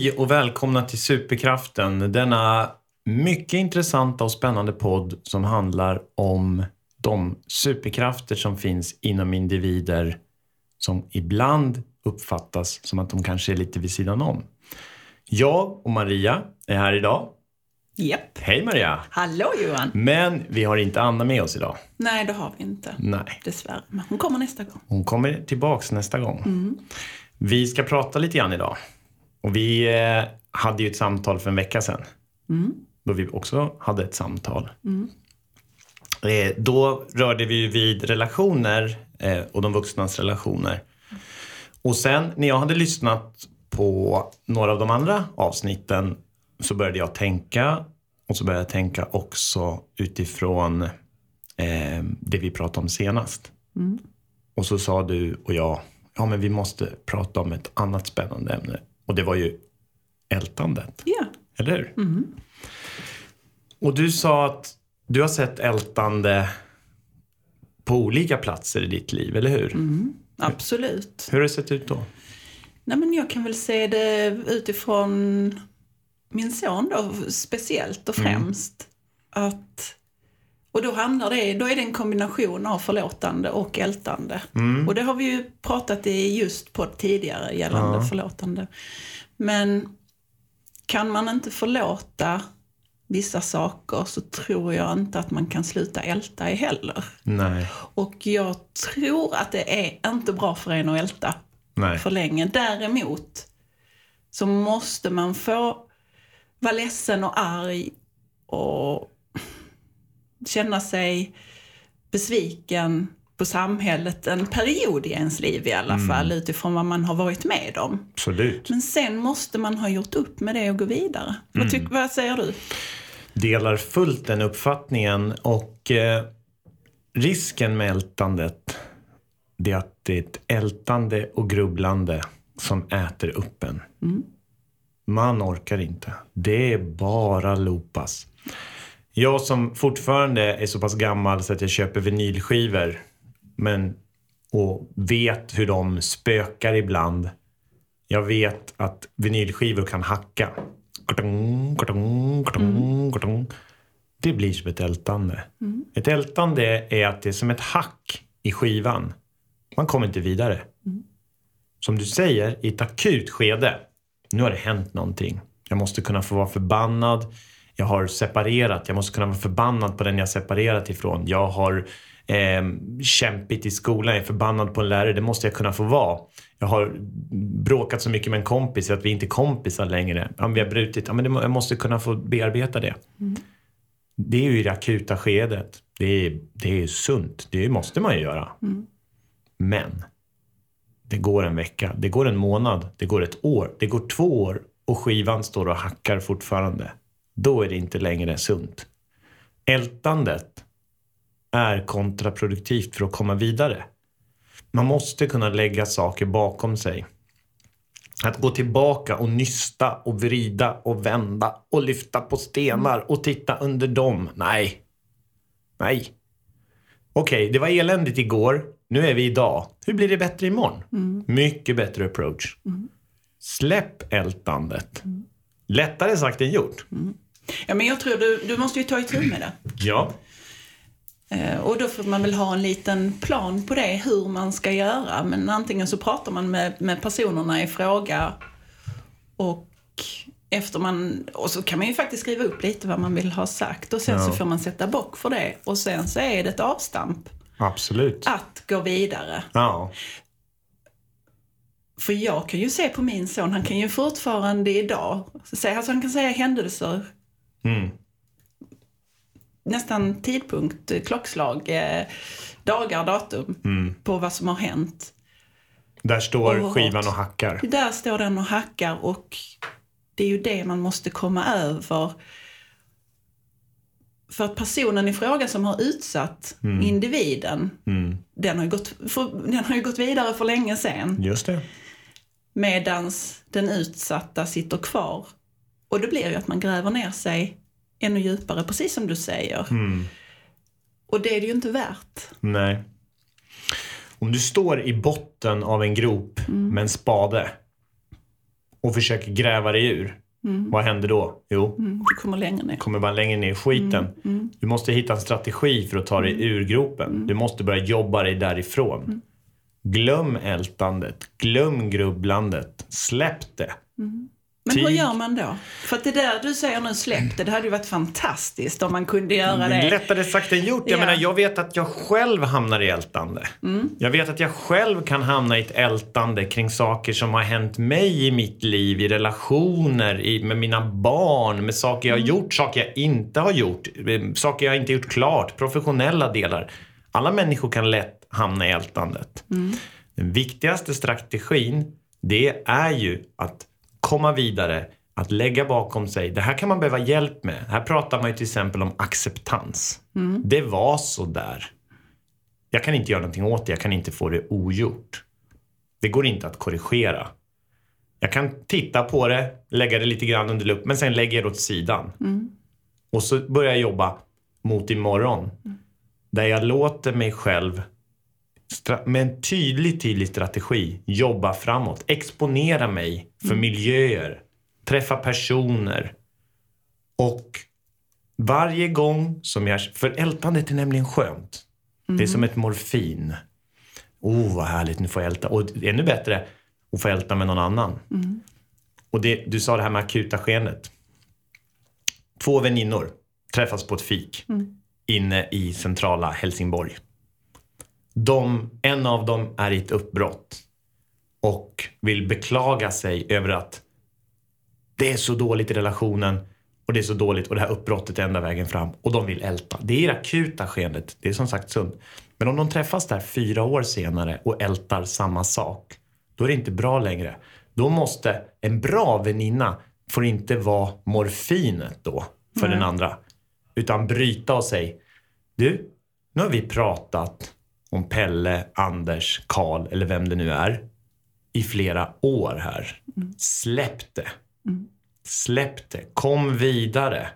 Hej och välkomna till Superkraften. Denna mycket intressanta och spännande podd som handlar om de superkrafter som finns inom individer som ibland uppfattas som att de kanske är lite vid sidan om. Jag och Maria är här idag. Japp. Hej Maria! Hallå Johan! Men vi har inte Anna med oss idag. Nej, det har vi inte. Nej. Dessvärre. Men hon kommer nästa gång. Hon kommer tillbaks nästa gång. Vi ska prata lite grann idag. Och vi eh, hade ju ett samtal för en vecka sedan. Då vi också hade ett samtal. Eh, då rörde vi vid relationer eh, och de vuxnas relationer. Och sen när jag hade lyssnat på några av de andra avsnitten så började jag tänka och så började jag tänka också utifrån eh, det vi pratade om senast. Och så sa du och jag, ja men vi måste prata om ett annat spännande ämne. Och det var ju ältandet, Ja. eller hur? Och du sa att du har sett ältande på olika platser i ditt liv, eller hur? Absolut. Hur har det sett ut då? Nej, men jag kan väl se det utifrån min son då, speciellt och främst. Att, och då handlar det, då är det en kombination av förlåtande och ältande. Och det har vi ju pratat i just på tidigare gällande Ja. förlåtande. Men kan man inte förlåta vissa saker så tror jag inte att man kan sluta älta i heller. Nej. Och jag tror att det är inte bra för en att älta Nej. för länge. Däremot så måste man få vara ledsen och arg och känna sig besviken på samhället en period i ens liv i alla fall utifrån vad man har varit med om. Absolut. Men sen måste man ha gjort upp med det och gå vidare. Vad, tyck, vad säger du? Delar fullt den uppfattningen och eh, risken med ältandet det är att det är ett ältande och grubblande som äter upp en. Man orkar inte. Det är bara loopas. Jag som fortfarande är så pass gammal så att jag köper vinylskivor men, och vet hur de spökar ibland. Jag vet att vinylskivor kan hacka. Kortong. Det blir som ett ältande. Ett ältande är att det är som ett hack i skivan. Man kommer inte vidare. Som du säger, i ett akut skede. Nu har det hänt någonting. Jag måste kunna få vara förbannad. Jag har separerat. Jag måste kunna vara förbannad på den jag separerat ifrån. Jag har eh, kämpigt i skolan. Jag är förbannad på en lärare. Det måste jag kunna få vara. Jag har bråkat så mycket med en kompis att vi inte är kompisar längre. Men vi har brutit. Ja, men det, jag måste kunna få bearbeta det. Det är ju i det akuta skedet. Det är, det är sunt. Det måste man ju göra. Men det går en vecka, det går en månad, det går ett år, det går två år och skivan står och hackar fortfarande. Då är det inte längre sunt. Ältandet är kontraproduktivt för att komma vidare. Man måste kunna lägga saker bakom sig. Att gå tillbaka och nysta och vrida och vända och lyfta på stenar och titta under dem. Nej. Nej. Okej, det var eländigt igår. Nu är vi idag. Hur blir det bättre imorgon? Mycket bättre approach. Släpp ältandet. Lättare sagt än gjort. Ja, men jag tror du, du måste ju ta itu med det. Ja. Eh, Och då får man väl ha en liten plan på det, hur man ska göra. Men antingen så pratar man med, med personerna i fråga och efter man, och så kan man ju faktiskt skriva upp lite vad man vill ha sagt och sen Ja. så får man sätta bock för det. Och sen så är det ett avstamp Absolut. att gå vidare. Ja. För jag kan ju se på min son, han kan ju fortfarande idag, säga- alltså han kan säga händelser Mm. nästan tidpunkt, klockslag, eh, dagar, datum på vad som har hänt. Där står Oerhört. skivan och hackar. Där står den och hackar och det är ju det man måste komma över. För att personen i fråga som har utsatt individen, Mm. den, har ju gått, för, den har ju gått vidare för länge sedan. Just det. Medans den utsatta sitter kvar. Och det blir ju att man gräver ner sig ännu djupare, precis som du säger. Mm. Och det är det ju inte värt. Nej. Om du står i botten av en grop med en spade och försöker gräva dig ur, vad händer då? Jo, Mm, du kommer längre ner. kommer bara längre ner i skiten. Du måste hitta en strategi för att ta dig ur gropen. Du måste börja jobba dig därifrån. Glöm ältandet, glöm grubblandet, släpp det. Men hur gör man då? För att det där du säger nu, släpp det, det hade ju varit fantastiskt om man kunde göra Det är det. lättare sagt än gjort. Jag Ja. menar, jag vet att jag själv hamnar i ältande. Jag vet att jag själv kan hamna i ett ältande kring saker som har hänt mig i mitt liv, i relationer, i, med mina barn, med saker jag har gjort, saker jag inte har gjort, eh, saker jag inte gjort klart, professionella delar. Alla människor kan lätt hamna i ältandet. Den viktigaste strategin, det är ju att komma vidare, att lägga bakom sig. Det här kan man behöva hjälp med. Här pratar man ju till exempel om acceptans. Det var så där. Jag kan inte göra någonting åt det, jag kan inte få det ogjort. Det går inte att korrigera. Jag kan titta på det, lägga det lite grann under lupp, men sen lägger jag det åt sidan. Och så börjar jag jobba mot imorgon. Där jag låter mig själv med en tydlig, tydlig strategi jobba framåt. Exponera mig för miljöer, träffa personer. Och varje gång som jag... För ältandet är nämligen skönt. Det är som ett morfin. Oh, vad härligt, nu får jag älta. Och ännu bättre, att få älta med någon annan. Och det, du sa det här med akuta skeendet. Två väninnor träffas på ett fik inne i centrala Helsingborg. De, en av dem är i ett uppbrott och vill beklaga sig över att det är så dåligt i relationen och det är så dåligt och det här uppbrottet är enda vägen fram. Och de vill älta. Det är det akuta skeendet. Det är som sagt sunt. Men om de träffas där fyra år senare och ältar samma sak, då är det inte bra längre. Då måste en bra väninna får inte vara morfinet då för den andra. Utan bryta och säga, du, nu har vi pratat om Pelle, Anders, Karl eller vem det nu är i flera år här. Släpp det. Släpp det. Kom vidare.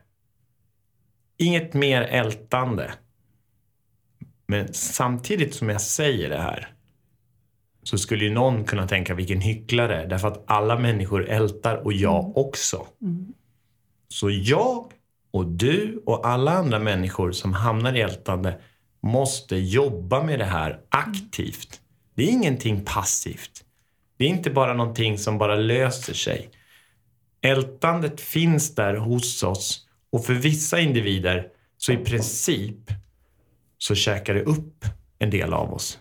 Inget mer ältande. Men samtidigt som jag säger det här så skulle ju någon kunna tänka vilken hycklare därför att alla människor ältar och jag också. Så jag och du och alla andra människor som hamnar i ältande måste jobba med det här aktivt. Det är ingenting passivt. Det är inte bara någonting som bara löser sig. Ältandet finns där hos oss och för vissa individer så i princip så käkar det upp en del av oss.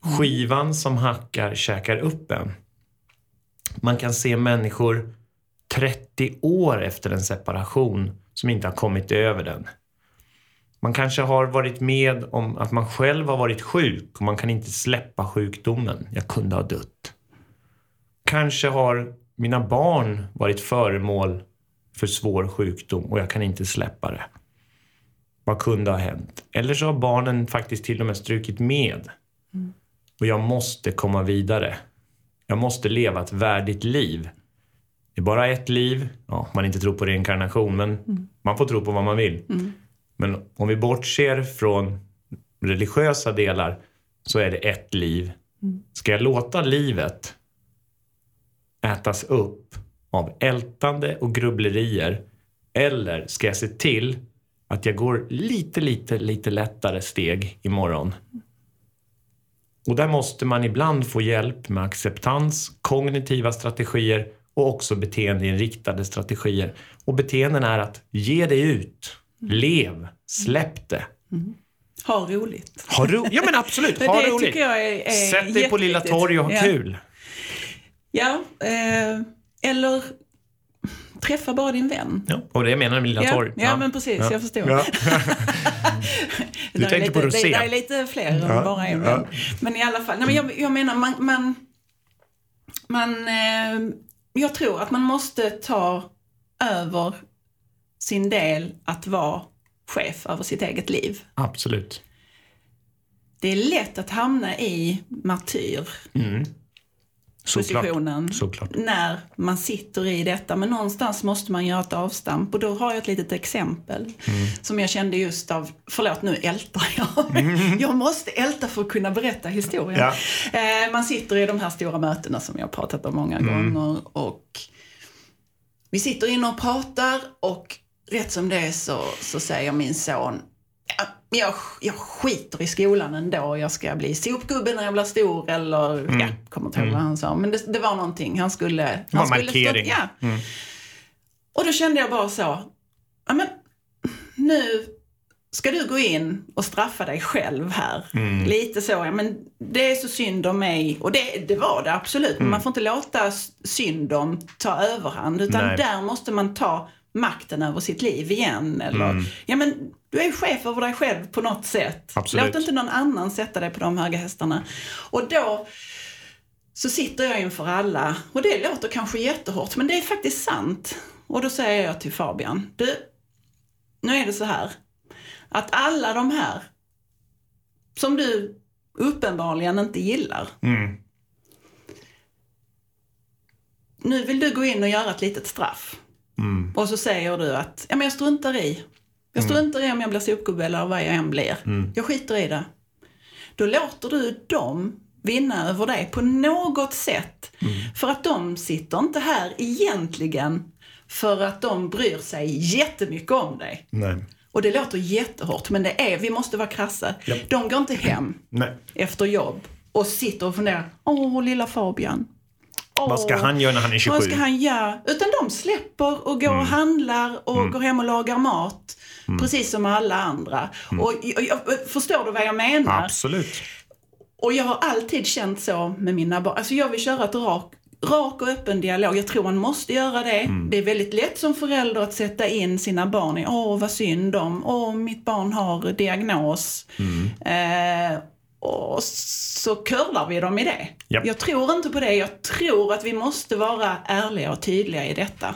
Skivan som hackar käkar upp en. Man kan se människor 30 år efter en separation som inte har kommit över den. Man kanske har varit med om att man själv har varit sjuk och man kan inte släppa sjukdomen. Jag kunde ha dött. Kanske har mina barn varit föremål för svår sjukdom och jag kan inte släppa det. Vad kunde ha hänt? Eller så har barnen faktiskt till och med strukit med. Och jag måste komma vidare. Jag måste leva ett värdigt liv. Det är bara ett liv. Ja, man inte tror på reinkarnation, men man får tro på vad man vill. Mm. Men om vi bortser från religiösa delar så är det ett liv. Ska jag låta livet ätas upp av ältande och grubblerier eller ska jag se till att jag går lite, lite, lite lättare steg imorgon? Och där måste man ibland få hjälp med acceptans, kognitiva strategier och också beteendeinriktade strategier. Och beteenden är att ge dig ut, lev, släpp det. Ha roligt. Ha ro- ja men absolut, ha det roligt. tycker jag är, är Sätt dig på Lilla. Torg och ha ja. kul. Ja, eh, eller träffa bara din vän. Ja, och det menar med Lilla Ja, Torg. ja, men precis, jag förstår. Ja. Du lite, på rosé. Det, det är lite fler än Ja, bara en ja. vän. Men i alla fall, nej, men jag, jag menar man, man, man eh, jag tror att man måste ta över sin del att vara chef över sitt eget liv. Absolut. Det är lätt att hamna i martyr. Mm. Såklart. när man sitter i detta. Men någonstans måste man göra ett avstamp. Och då har jag ett litet exempel Mm. som jag kände just av, förlåt nu ältar jag. jag måste älta för att kunna berätta historien. Ja. Eh, man sitter i de här stora mötena som jag har pratat om många Mm. gånger. Och vi sitter inne och pratar och rätt som det är så, så säger min son "Ja, jag, jag skiter i skolan ändå. Jag ska bli sopgubbe när jag blir stor eller, Mm. ja, kommer inte ihåg vad han sa. Men det, det var någonting. Han skulle... var Han skulle markering. ja. Och då kände jag bara så, ja men nu ska du gå in och straffa dig själv här. Lite så, ja men det är så synd om mig. Och det, det var det absolut. Men man får inte låta s- synden ta överhand. Utan Nej. där måste man ta makten över sitt liv igen. Eller, ja men du är chef över dig själv på något sätt. Absolut. Låt inte någon annan sätta dig på de höga hästarna. Och då så sitter jag inför alla och det låter kanske jättehårt men det är faktiskt sant. Och då säger jag till Fabian, du, nu är det så här att alla de här som du uppenbarligen inte gillar. Mm. Nu vill du gå in och göra ett litet straff. Mm. Och så säger du att ja, men jag struntar i. Jag struntar i om jag blir sopgubbe eller vad jag än blir. Jag skiter i det. Då låter du dem vinna över dig på något sätt. För att de sitter inte här egentligen för att de bryr sig jättemycket om dig. Nej. Och det låter jättehårt, men det är, vi måste vara krassa. Japp. De går inte hem efter jobb och sitter och funderar. Åh, lilla Fabian. Åh, Vad ska han göra när han är 27? vad ska han göra? Utan de släpper och går Mm. och handlar och går hem och lagar mat. Precis som alla andra. Mm. Och, jag, jag, förstår du vad jag menar? Absolut. Och jag har alltid känt så med mina barn. Alltså jag vill köra ett rak, rak och öppen dialog. Jag tror man måste göra det. Mm. Det är väldigt lätt som förälder att sätta in sina barn i, åh vad synd om, åh mitt barn har diagnos. Mm. Eh, och så curlar vi dem i det. Japp. Jag tror inte på det. Jag tror att vi måste vara ärliga och tydliga i detta.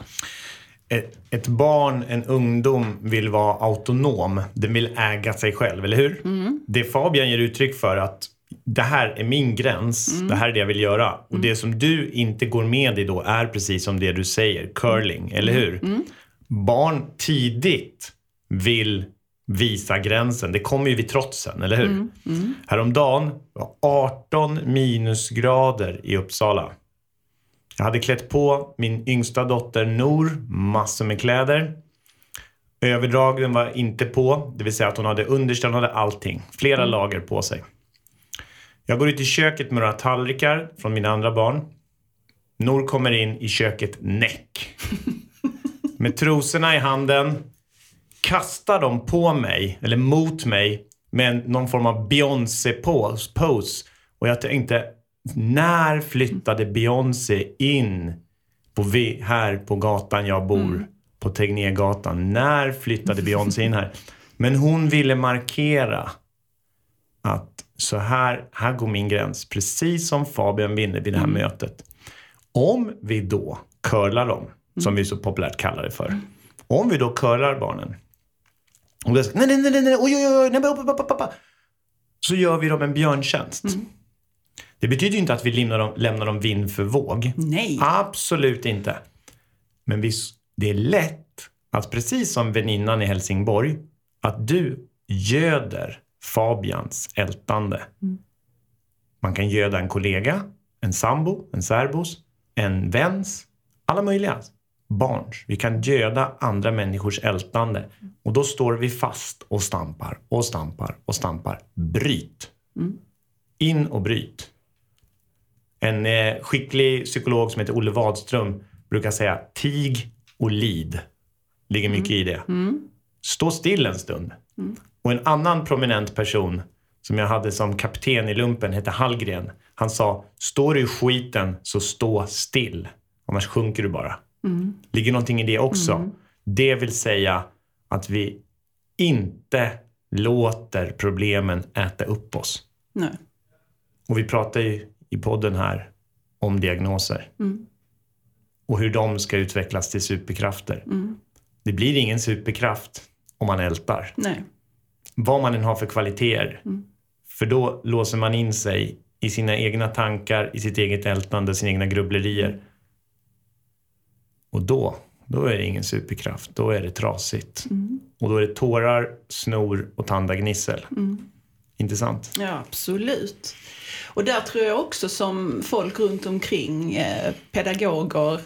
Ett, ett barn, en ungdom, vill vara autonom. Den vill äga sig själv, eller hur? Det Fabian ger uttryck för att det här är min gräns, det här är det jag vill göra. Och det som du inte går med i då är precis som det du säger, curling, eller hur? Barn tidigt vill visa gränsen. Det kommer ju vid trotsen, eller hur? Häromdagen var 18 minusgrader i Uppsala. Jag hade klätt på min yngsta dotter Nor massor med kläder. Överdragen var inte på, det vill säga att hon hade underställ, hon hade allting. Flera lager på sig. Jag går ut i köket med några tallrikar från mina andra barn. Nor kommer in i köket näck. Med trosorna i handen kastar de på mig, eller mot mig, med någon form av Beyoncé-pose. pose. Och jag tänkte, när flyttade Beyoncé in på vi, här på gatan jag bor, på Tegnérgatan? När flyttade Beyoncé in här? Men hon ville markera att så här, här går min gräns. Precis som Fabian vinner vid det här mötet. Om vi då curlar dem, som vi så populärt kallar det för. Om vi då curlar barnen. Och är så, nej, nej, nej, nej, nej, oj, oj, oj, nej, pappa, pappa, pappa. Så gör vi dem en björntjänst. Det betyder ju inte att vi lämnar dem, lämnar dem vind för våg. Nej. Absolut inte. Men visst, det är lätt att precis som väninnan i Helsingborg, att du göder Fabians ältande. Man kan göda en kollega, en sambo, en särbos, en väns, alla möjliga barns. Vi kan göda andra människors ältande. Och då står vi fast och stampar och stampar och stampar. Bryt. In och bryt. En eh, skicklig psykolog som heter Olle Wadström brukar säga tig och lid. Ligger mycket i det. Stå still en stund. Och en annan prominent person som jag hade som kapten i lumpen hette Hallgren. Han sa, står du i skiten så stå still. Annars sjunker du bara. Ligger någonting i det också. Det vill säga att vi inte låter problemen äta upp oss. Nej. Och vi pratar ju i podden här om diagnoser. Och hur de ska utvecklas till superkrafter. Det blir ingen superkraft om man ältar. Nej. Vad man än har för kvaliteter. För då låser man in sig i sina egna tankar, i sitt eget ältande, sina egna grubblerier. Och då, då är det ingen superkraft. Då är det trasigt. Mm. Och då är det tårar, snor och tandagnissel. Mm. Intressant. Ja, absolut. Och där tror jag också som folk runt omkring, eh, pedagoger,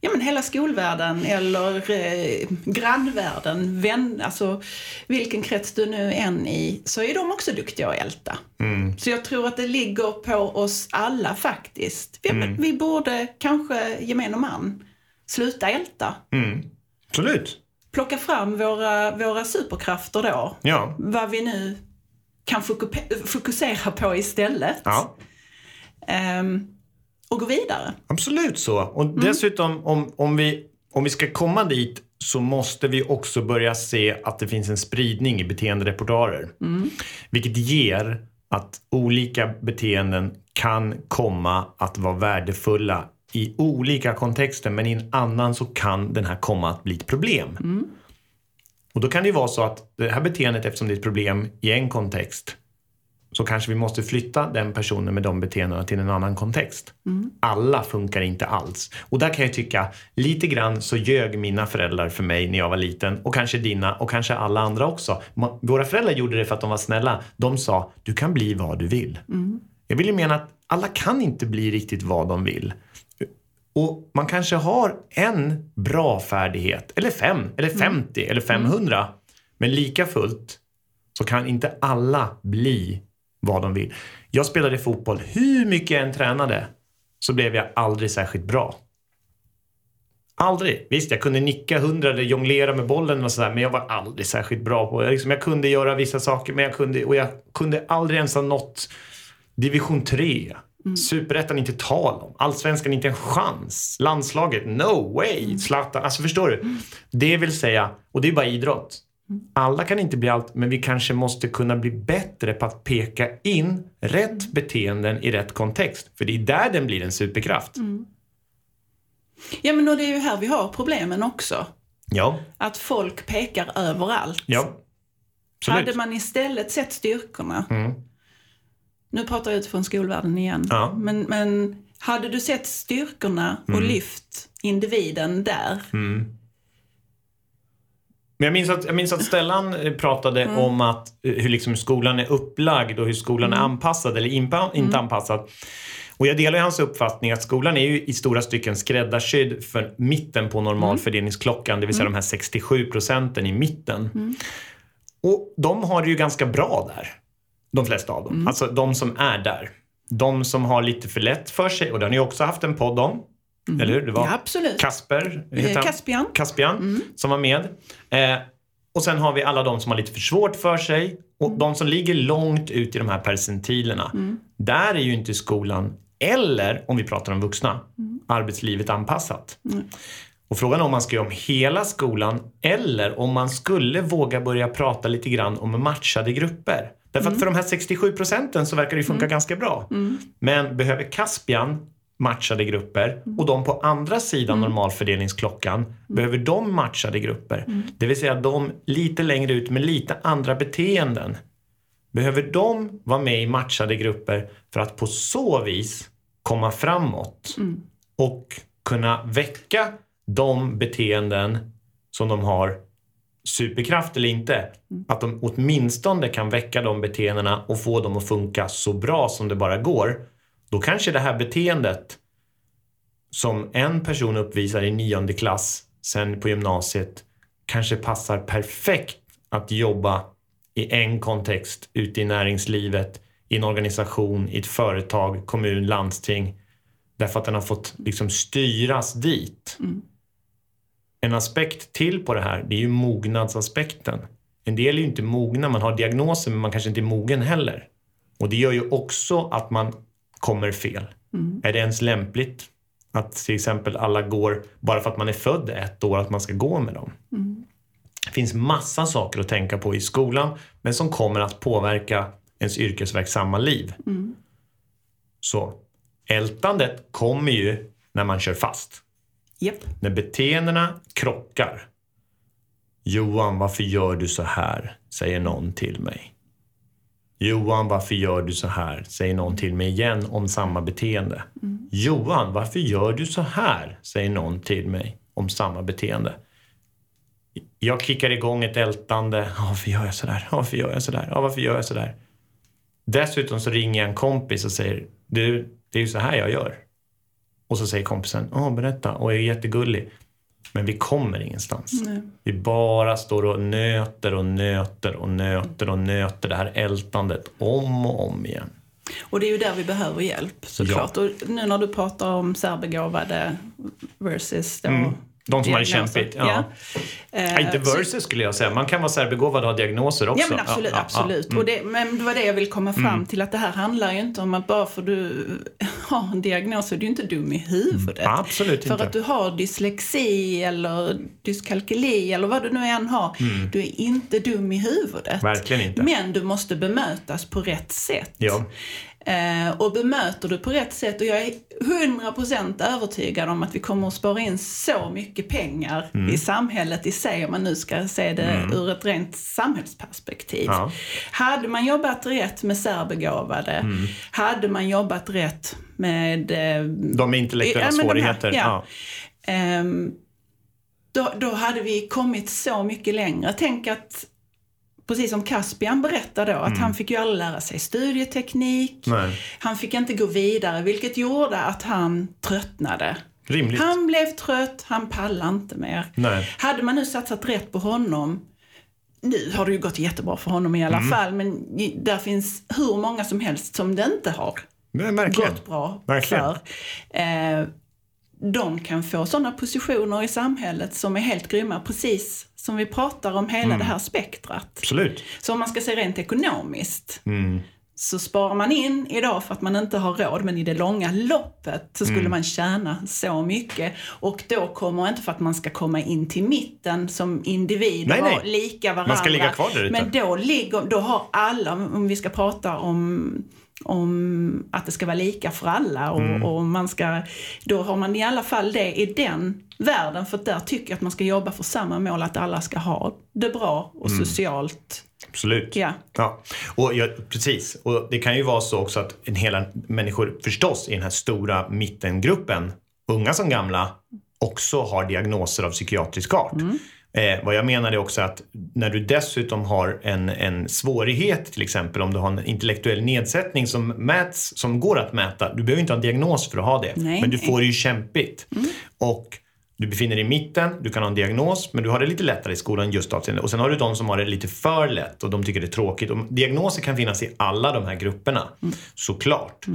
ja men hela skolvärlden eller eh, grannvärlden, vän, alltså vilken krets du nu är än i, så är de också duktiga att älta. Mm. Så jag tror att det ligger på oss alla faktiskt. Vi, Mm. vi borde kanske, gemene man, sluta älta. Mm. Absolut. Plocka fram våra, våra superkrafter då. Ja. Vad vi nu kan foku- fokusera på istället. ja. Ehm, och gå vidare. Absolut så. Och Mm. dessutom om, om, vi, om vi ska komma dit så måste vi också börja se att det finns en spridning i beteenderepertoarer. Mm. Vilket ger att olika beteenden kan komma att vara värdefulla i olika kontexter men i en annan så kan den här komma att bli ett problem. Mm. Och då kan det ju vara så att det här beteendet eftersom det är ett problem i en kontext så kanske vi måste flytta den personen med de beteendena till en annan kontext. Alla funkar inte alls. Och där kan jag tycka, lite grann så ljög mina föräldrar för mig när jag var liten och kanske dina och kanske alla andra också. Våra föräldrar gjorde det för att de var snälla. De sa, du kan bli vad du vill. Jag vill ju mena att alla kan inte bli riktigt vad de vill. Och man kanske har en bra färdighet, eller fem, eller 50, eller 500. Men lika fullt så kan inte alla bli vad de vill. Jag spelade fotboll, hur mycket jag än tränade så blev jag aldrig särskilt bra. Aldrig. Visst, jag kunde nicka hundra eller jonglera med bollen och sådär, men jag var aldrig särskilt bra på det. Liksom, jag kunde göra vissa saker, men jag kunde, och jag kunde aldrig ens ha nått division 3. Superettan inte tal om. Allsvenskan inte en chans. Landslaget, no way. Zlatan, alltså förstår du? Det vill säga, och det är bara idrott. Alla kan inte bli allt, men vi kanske måste kunna bli bättre på att peka in rätt beteenden i rätt kontext. För det är där den blir en superkraft. Ja, men och det är ju här vi har problemen också. Ja, Att folk pekar överallt. ja. Absolut. Hade man istället sett styrkorna. Mm. Nu pratar jag utifrån skolvärlden igen. Ja. Mm. Men, men hade du sett styrkorna och lyft individen där. Men jag minns att, jag minns att Stellan eh, pratade om att eh, hur liksom skolan är upplagd och hur skolan är anpassad eller impa, inte anpassad. Och jag delar hans uppfattning att skolan är ju i stora stycken skräddarsydd för mitten på normalfördelningsklockan, det vill säga de här 67 procenten i mitten. Och de har det ju ganska bra där. De flesta av dem. Alltså de som är där. De som har lite för lätt för sig, och det har ni också haft en podd om. Eller hur? Det var Ja, absolut. Kasper, Eh, han? Caspian. Caspian som var med. Eh, och sen har vi alla de som har lite för svårt för sig och de som ligger långt ut i de här percentilerna. Där är ju inte skolan, eller om vi pratar om vuxna, arbetslivet anpassat. Och frågan är om man ska göra om hela skolan eller om man skulle våga börja prata lite grann om matchade grupper. Därför att för de här 67 procenten så verkar det funka ganska bra. Men behöver Caspian matchade grupper och de på andra sidan normalfördelningsklockan behöver de matchade grupper. Det vill säga de lite längre ut med lite andra beteenden. Behöver de vara med i matchade grupper för att på så vis komma framåt och kunna väcka de beteenden som de har superkraft eller inte, att de åtminstone kan väcka de beteendena och få dem att funka så bra som det bara går. Då kanske det här beteendet som en person uppvisar i nionde klass sen på gymnasiet kanske passar perfekt att jobba i en kontext ute i näringslivet, i en organisation, i ett företag, kommun, landsting. Därför att den har fått liksom styras dit. En aspekt till på det här, det är ju mognadsaspekten. En del är ju inte mogna, man har diagnoser men man kanske inte är mogen heller. Och det gör ju också att man kommer fel. Är det ens lämpligt att till exempel alla går, bara för att man är född ett år, att man ska gå med dem? Det finns massa saker att tänka på i skolan, men som kommer att påverka ens yrkesverksamma liv. Så ältandet kommer ju när man kör fast. Japp. När beteendena krockar. Johan, varför gör du så här? Säger någon till mig. Johan, varför gör du så här? Säger någon till mig igen om samma beteende. Johan, varför gör du så här? Säger någon till mig om samma beteende. Jag kickar igång ett ältande. Varför gör jag så där? Varför gör jag så där? Ja, Varför gör jag så där? Dessutom så ringer jag en kompis och säger du, det är ju så här jag gör. Och så säger kompisen, ja berätta, och är jättegullig. Men vi kommer ingenstans. Nej. Vi bara står och nöter och nöter och nöter och nöter det här ältandet om och om igen. Och det är ju där vi behöver hjälp såklart. Och nu när du pratar om särbegåvade versus då Mm. De som har det kämpigt. Ja. Ja, inte så- versus skulle jag säga. Man kan vara särbegåvad och ha diagnoser också. Ja men absolut, Ja, ja, ja. absolut. Mm. Och det, men det var det jag ville komma fram till, att det här handlar ju inte om att bara för du har en diagnos så är du inte dum i huvudet. Mm. Absolut För inte. att du har dyslexi eller dyskalkyli eller vad du nu än har. Du är inte dum i huvudet. Mm. Verkligen inte. Men du måste bemötas på rätt sätt. Ja. Eh, och bemöter du på rätt sätt och jag är 100% övertygad om att vi kommer att spara in så mycket pengar Mm. i samhället i sig om man nu ska se det ur ett rent samhällsperspektiv. Ja. Hade man jobbat rätt med särbegåvade, Mm. hade man jobbat rätt med eh, De intellektuella Ja, men de här, svårigheter. ja. Ehm, då, då hade vi kommit så mycket längre. Tänk att, precis som Caspian berättade då, att han fick ju aldrig lära sig studieteknik. Mm. Nej. Han fick inte gå vidare, vilket gjorde att han tröttnade. Rimligt. Han blev trött, han pallade inte mer. Nej. Hade man nu satsat rätt på honom, nu har det ju gått jättebra för honom i alla Mm. fall, men där finns hur många som helst som det inte har verkligen. gått bra Verkligen. för. Eh, de kan få sådana positioner i samhället som är helt grymma, precis som vi pratar om hela Mm. det här spektrat. Absolut. Så om man ska se rent ekonomiskt Mm. så sparar man in idag för att man inte har råd, men i det långa loppet så skulle Mm. man tjäna så mycket. Och då kommer, inte för att man ska komma in till mitten som individ Nej, och nej. lika varandra. Man ska ligga kvar där ute. Men då, ligger, då har alla, om vi ska prata om om att det ska vara lika för alla och, Mm. och man ska, då har man i alla fall det i den världen för där tycker jag att man ska jobba för samma mål att alla ska ha det bra och Mm. socialt. Absolut. Ja. Ja, och ja, precis. Och det kan ju vara så också att en hela människor förstås i den här stora mittengruppen, unga som gamla, också har diagnoser av psykiatrisk art. Eh, vad jag menar är också att när du dessutom har en, en svårighet, till exempel om du har en intellektuell nedsättning som mäts, som går att mäta. Du behöver inte ha en diagnos för att ha det, Nej, men du får det ju kämpigt. Och du befinner dig i mitten, du kan ha en diagnos, men du har det lite lättare i skolan just avseende. Och sen har du de som har det lite för lätt och de tycker det är tråkigt. Och diagnoser kan finnas i alla de här grupperna, såklart.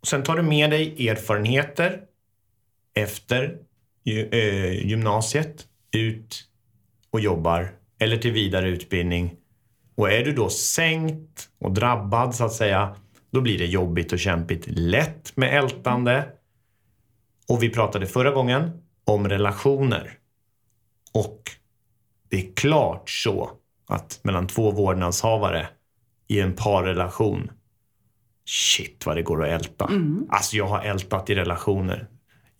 Och sen tar du med dig erfarenheter efter eh, gymnasiet, ut och jobbar, eller till vidare utbildning. Och är du då sänkt och drabbad så att säga, då blir det jobbigt och kämpigt. Lätt med ältande. Och vi pratade förra gången om relationer. Och det är klart så att mellan två vårdnadshavare i en parrelation, shit vad det går att älta. Alltså jag har ältat i relationer.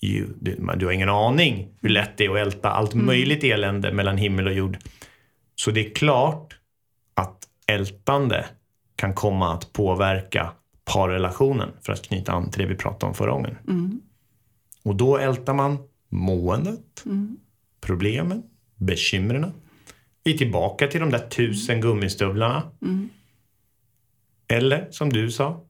Ju, du, du har ingen aning hur lätt det är att älta allt möjligt elände mellan himmel och jord. Så det är klart att ältande kan komma att påverka parrelationen för att knyta an till det vi pratade om förra gången. Och då ältar man måendet, problemen, bekymren. Vi är tillbaka till de där tusen gummistövlarna. Eller som du sa,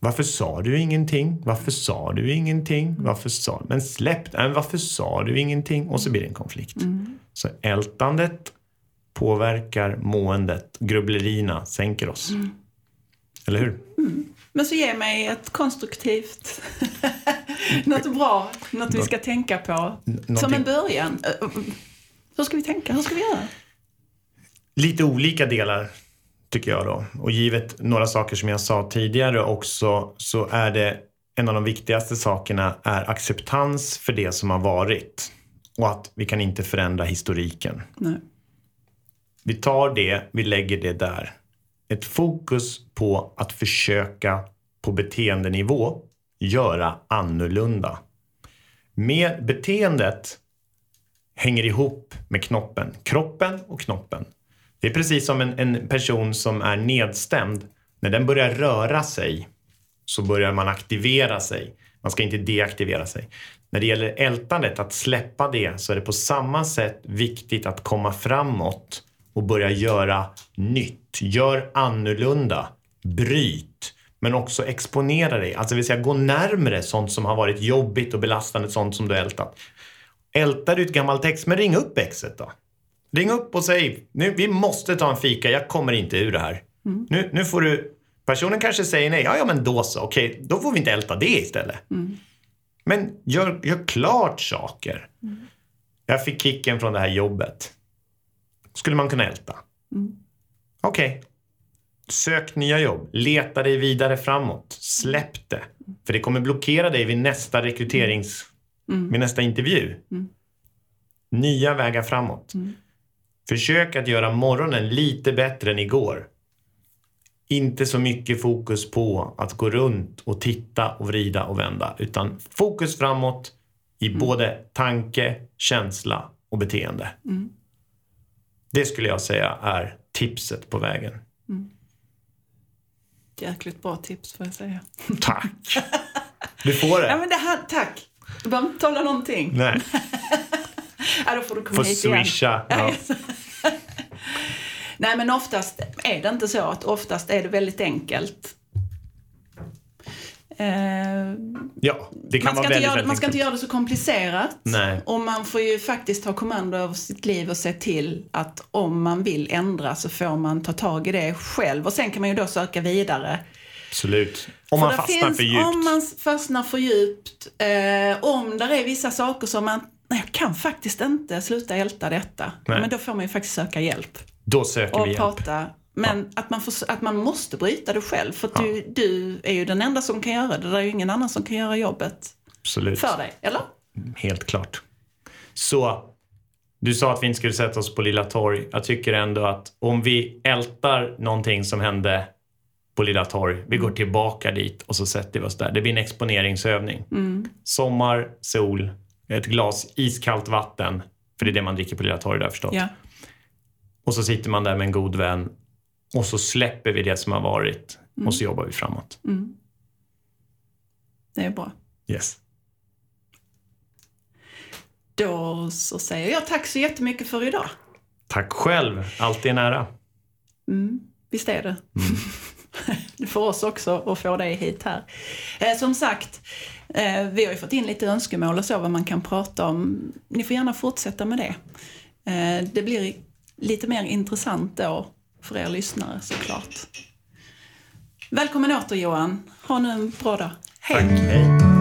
varför sa du ingenting? Varför sa du ingenting? Varför sa Men släpp men varför sa du ingenting? Och så blir det en konflikt. Så ältandet påverkar måendet. Grubblerierna sänker oss. Eller hur? Men så ge mig ett konstruktivt, något bra, något vi ska tänka på. Som någonting- en början. Hur ska vi tänka? Hur ska vi göra? lite olika delar tycker jag då. Och givet några saker som jag sa tidigare också så är det en av de viktigaste sakerna är acceptans för det som har varit. Och att vi kan inte förändra historiken. Nej. Vi tar det, vi lägger det där. Ett fokus på att försöka på beteendenivå göra annorlunda. Med beteendet hänger ihop med knoppen. Kroppen och knoppen. Det är precis som en, en person som är nedstämd När den börjar röra sig så börjar man aktivera sig. Man ska inte deaktivera sig. När det gäller ältandet, att släppa det, så är det på samma sätt viktigt att komma framåt och börja göra nytt. Gör annorlunda. Bryt. Men också exponera dig. Alltså vill säga gå närmre sånt som har varit jobbigt och belastande, sånt som du ältat. Ältar du ett gammalt ex, men ring upp exet då. Ring upp och säg, nu, vi måste ta en fika, jag kommer inte ur det här. Mm. Nu, nu får du... Personen kanske säger nej, ja, ja men då så, okej, då får vi inte älta det istället. Mm. Men gör, gör klart saker. Mm. Jag fick kicken från det här jobbet. Skulle man kunna älta? Mm. Okej. Okay. Sök nya jobb. Leta dig vidare framåt. Släpp det. För det kommer blockera dig vid nästa rekryterings... Mm. Vid nästa intervju. Mm. Nya vägar framåt. Försök att göra morgonen lite bättre än igår. Inte så mycket fokus på att gå runt och titta och vrida och vända. Utan fokus framåt i mm. både tanke, känsla och beteende. Mm. Det skulle jag säga är tipset på vägen. Mm. Jäkligt bra tips får jag säga. Tack! Du får det. Ja, men det här, tack! Du behöver inte tala någonting. Nej. ja, då får du komma får hit swisha. igen. Ja. Nej, men oftast är det inte så. att Oftast är det väldigt enkelt. Uh, ja, det kan man vara väldigt, göra, väldigt Man ska inte göra det så komplicerat. Nej. Och man får ju faktiskt ha kommando över sitt liv och se till att om man vill ändra så får man ta tag i det själv. Och sen kan man ju då söka vidare. Absolut. Om man fastnar finns, för djupt. Om man fastnar för djupt. Eh, om där är vissa saker som man nej, jag kan faktiskt inte sluta älta detta. Nej. Men då får man ju faktiskt söka hjälp. Då söker och vi hjälp. Prata. Men ja. att, man får, att man måste bryta det själv. För ja. du, du är ju den enda som kan göra det. Det är ju ingen annan som kan göra jobbet Absolut. för dig. Eller? Helt klart. Så, du sa att vi inte skulle sätta oss på Lilla Torg. Jag tycker ändå att om vi ältar någonting som hände på Lilla Torg. Vi går mm. tillbaka dit och så sätter vi oss där. Det blir en exponeringsövning. Mm. Sommar, sol, ett glas iskallt vatten. För det är det man dricker på Lilla Torg, där förstått. Ja. Och så sitter man där med en god vän och så släpper vi det som har varit mm. och så jobbar vi framåt. Mm. Det är bra. Yes. Då så säger jag tack så jättemycket för idag. Tack själv. Alltid en ära. Mm, visst är det. Mm. för oss också att få dig hit här. Eh, som sagt, Eh, vi har ju fått in lite önskemål och så vad man kan prata om. Ni får gärna fortsätta med det. Eh, det blir lite mer intressant då för er lyssnare såklart. Välkommen åter Johan. Ha nu en bra dag. Hej. Tack. Hej.